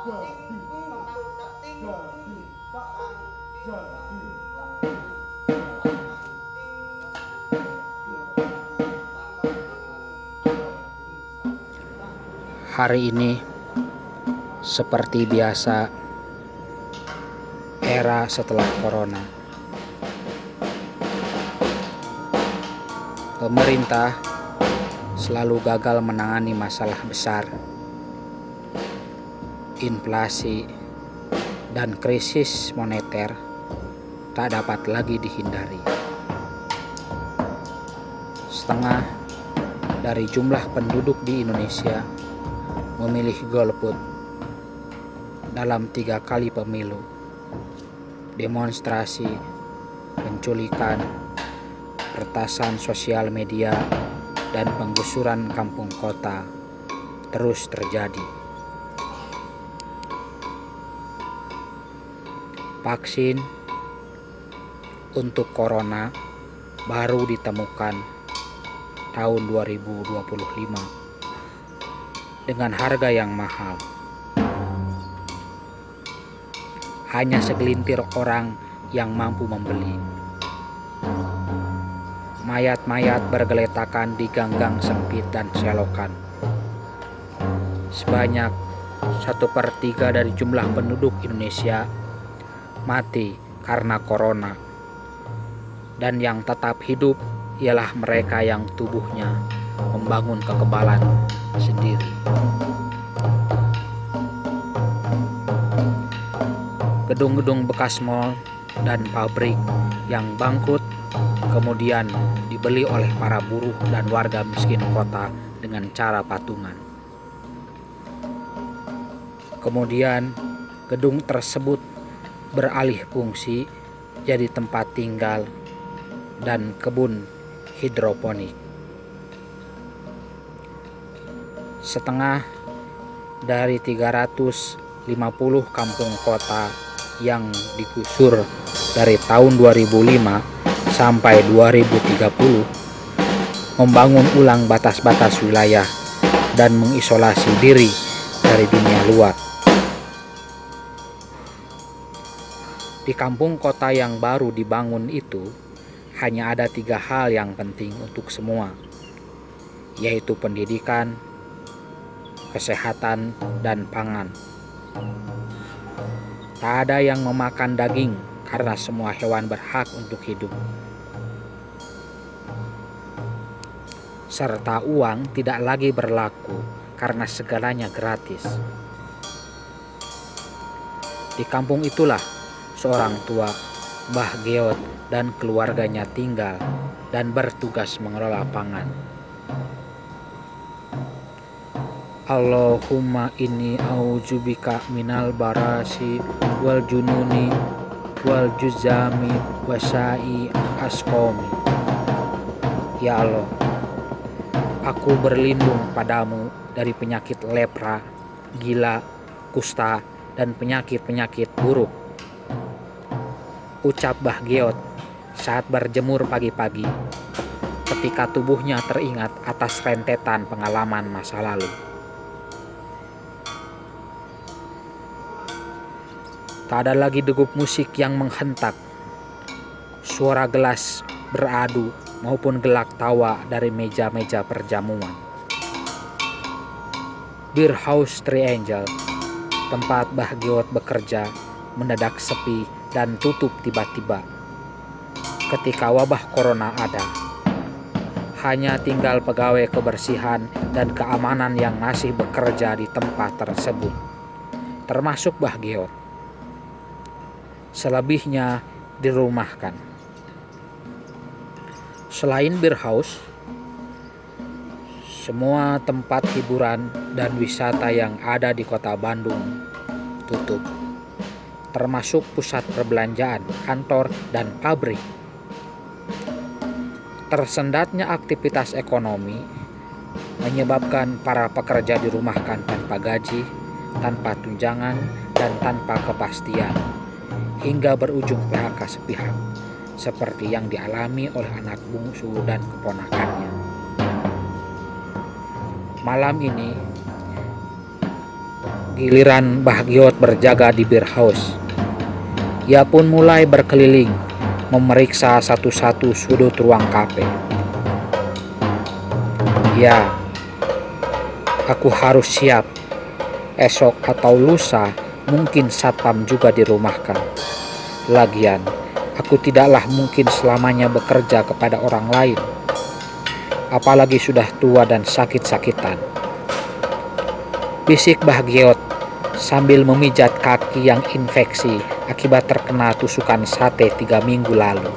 Hari ini, seperti biasa, era setelah Corona, pemerintah selalu gagal menangani masalah besar inflasi, dan krisis moneter tak dapat lagi dihindari. Setengah dari jumlah penduduk di Indonesia memilih golput dalam tiga kali pemilu, demonstrasi, penculikan, pertasan sosial media, dan penggusuran kampung kota terus terjadi. Vaksin untuk corona baru ditemukan tahun 2025 dengan harga yang mahal. Hanya segelintir orang yang mampu membeli. Mayat-mayat bergeletakan di ganggang sempit dan selokan. Sebanyak satu per tiga dari jumlah penduduk Indonesia mati karena corona. Dan yang tetap hidup ialah mereka yang tubuhnya membangun kekebalan sendiri. Gedung-gedung bekas mall dan pabrik yang bangkrut kemudian dibeli oleh para buruh dan warga miskin kota dengan cara patungan. Kemudian gedung tersebut beralih fungsi jadi tempat tinggal dan kebun hidroponik. setengah dari 350 kampung kota yang digusur dari tahun 2005 sampai 2030 membangun ulang batas-batas wilayah dan mengisolasi diri dari dunia luar. Di kampung kota yang baru dibangun itu hanya ada tiga hal yang penting untuk semua, yaitu pendidikan, kesehatan, dan pangan. Tak ada yang memakan daging karena semua hewan berhak untuk hidup. Serta uang tidak lagi berlaku karena segalanya gratis. Di kampung itulah seorang tua, Mbah Geot dan keluarganya tinggal dan bertugas mengelola pangan. Allahumma inni aujubika minal barasi wal jununi wal juzami wasai askomi Ya Allah Aku berlindung padamu dari penyakit lepra, gila, kusta, dan penyakit-penyakit buruk. Ucap Bah Geot saat berjemur pagi-pagi ketika tubuhnya teringat atas rentetan pengalaman masa lalu. Tak ada lagi degup musik yang menghentak. Suara gelas beradu maupun gelak tawa dari meja-meja perjamuan. Beer House Triangle, tempat Bahgiot bekerja, mendadak sepi dan tutup tiba-tiba. Ketika wabah corona ada, hanya tinggal pegawai kebersihan dan keamanan yang masih bekerja di tempat tersebut, termasuk Bahgiot selebihnya dirumahkan. Selain beer house, semua tempat hiburan dan wisata yang ada di kota Bandung tutup, termasuk pusat perbelanjaan, kantor, dan pabrik. Tersendatnya aktivitas ekonomi menyebabkan para pekerja dirumahkan tanpa gaji, tanpa tunjangan, dan tanpa kepastian hingga berujung PHK sepihak seperti yang dialami oleh anak bungsu dan keponakannya. Malam ini, giliran Bahagiot berjaga di beer house. Ia pun mulai berkeliling, memeriksa satu-satu sudut ruang kafe. Ya, Aku harus siap. Esok atau lusa mungkin satpam juga dirumahkan. Lagian, aku tidaklah mungkin selamanya bekerja kepada orang lain. Apalagi sudah tua dan sakit-sakitan. Bisik Bahagiot sambil memijat kaki yang infeksi akibat terkena tusukan sate tiga minggu lalu.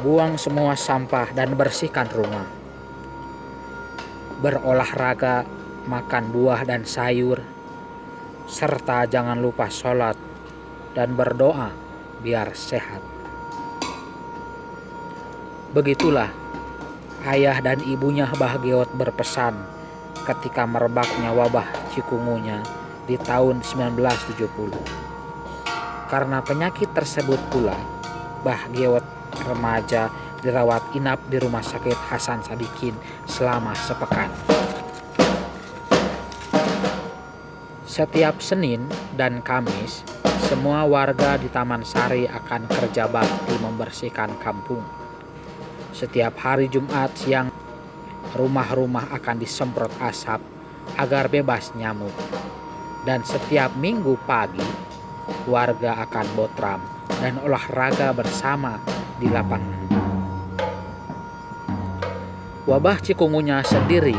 Buang semua sampah dan bersihkan rumah. Berolahraga, makan buah dan sayur, serta jangan lupa sholat dan berdoa biar sehat. Begitulah ayah dan ibunya Bahagiot berpesan ketika merebaknya wabah cikungunya di tahun 1970. Karena penyakit tersebut pula, Bahagiot remaja dirawat inap di rumah sakit Hasan Sadikin selama sepekan. Setiap Senin dan Kamis, semua warga di Taman Sari akan kerja bakti membersihkan kampung. Setiap hari Jumat siang, rumah-rumah akan disemprot asap agar bebas nyamuk. Dan setiap minggu pagi, warga akan botram dan olahraga bersama di lapangan. Wabah cikungunya sendiri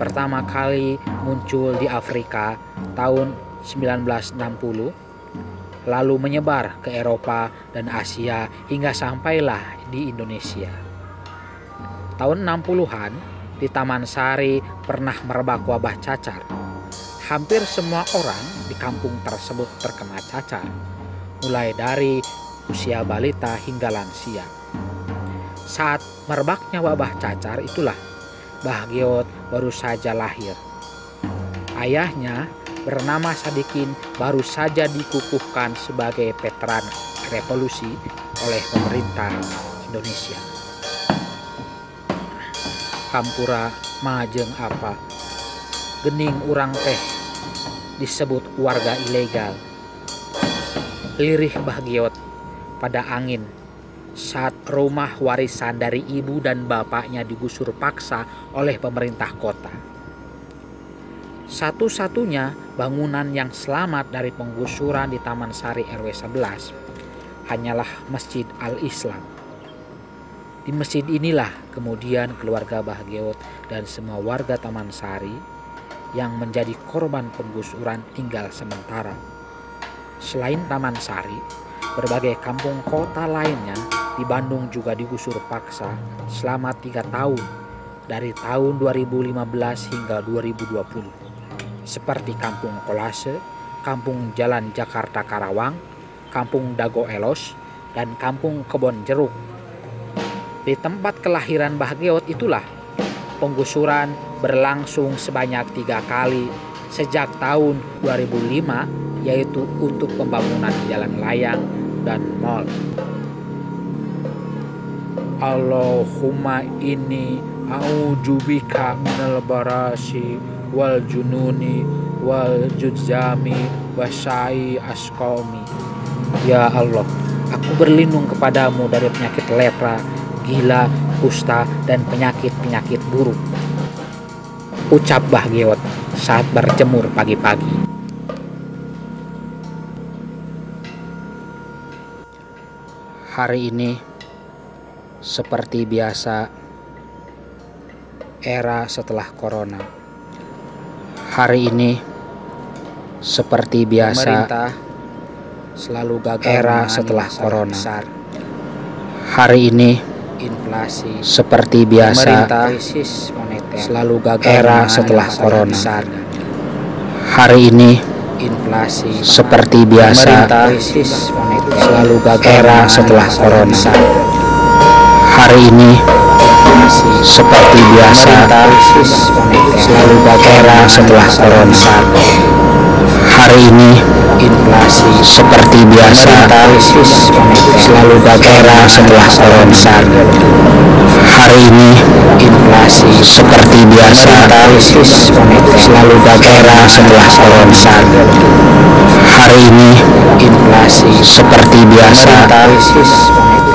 pertama kali muncul di Afrika tahun 1960 lalu menyebar ke Eropa dan Asia hingga sampailah di Indonesia. Tahun 60-an di Taman Sari pernah merebak wabah cacar. Hampir semua orang di kampung tersebut terkena cacar, mulai dari usia balita hingga lansia. Saat merebaknya wabah cacar itulah Bahagiot baru saja lahir. Ayahnya bernama Sadikin baru saja dikukuhkan sebagai veteran revolusi oleh pemerintah Indonesia. Kampura majeng apa? Gening urang teh disebut warga ilegal. Lirih Bahagiot pada angin saat rumah warisan dari ibu dan bapaknya digusur paksa oleh pemerintah kota. Satu-satunya bangunan yang selamat dari penggusuran di Taman Sari RW 11 hanyalah Masjid Al-Islam. Di masjid inilah kemudian keluarga Bahagiot dan semua warga Taman Sari yang menjadi korban penggusuran tinggal sementara. Selain Taman Sari, Berbagai kampung kota lainnya di Bandung juga digusur paksa selama tiga tahun dari tahun 2015 hingga 2020 seperti Kampung Kolase, Kampung Jalan Jakarta Karawang, Kampung Dago Elos, dan Kampung Kebon Jeruk. Di tempat kelahiran Bahagiot itulah penggusuran berlangsung sebanyak tiga kali sejak tahun 2005 yaitu untuk pembangunan jalan layang dan mal. Allahumma ini a'udzubika minal barasi wal jununi wal judzami wasai askomi. Ya Allah, aku berlindung kepadamu dari penyakit lepra, gila, kusta, dan penyakit-penyakit buruk. Ucap Bahagiot saat berjemur pagi-pagi. Hari ini, seperti biasa, era setelah corona. Hari ini, seperti biasa, pemerintah selalu gagal era setelah corona. Besar. Hari ini, inflasi seperti biasa, krisis moneter selalu gagal era setelah corona. Besar. Hari ini, inflasi seperti biasa selalu gagal era setelah corona hari ini seperti biasa selalu gagal era setelah corona hari ini inflasi. seperti biasa. Selalu gagal era setelah corona hari ini inflasi. seperti biasa. Selalu gagal era setelah corona hari ini inflasi. seperti biasa.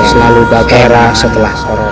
Selalu gagal era setelah corona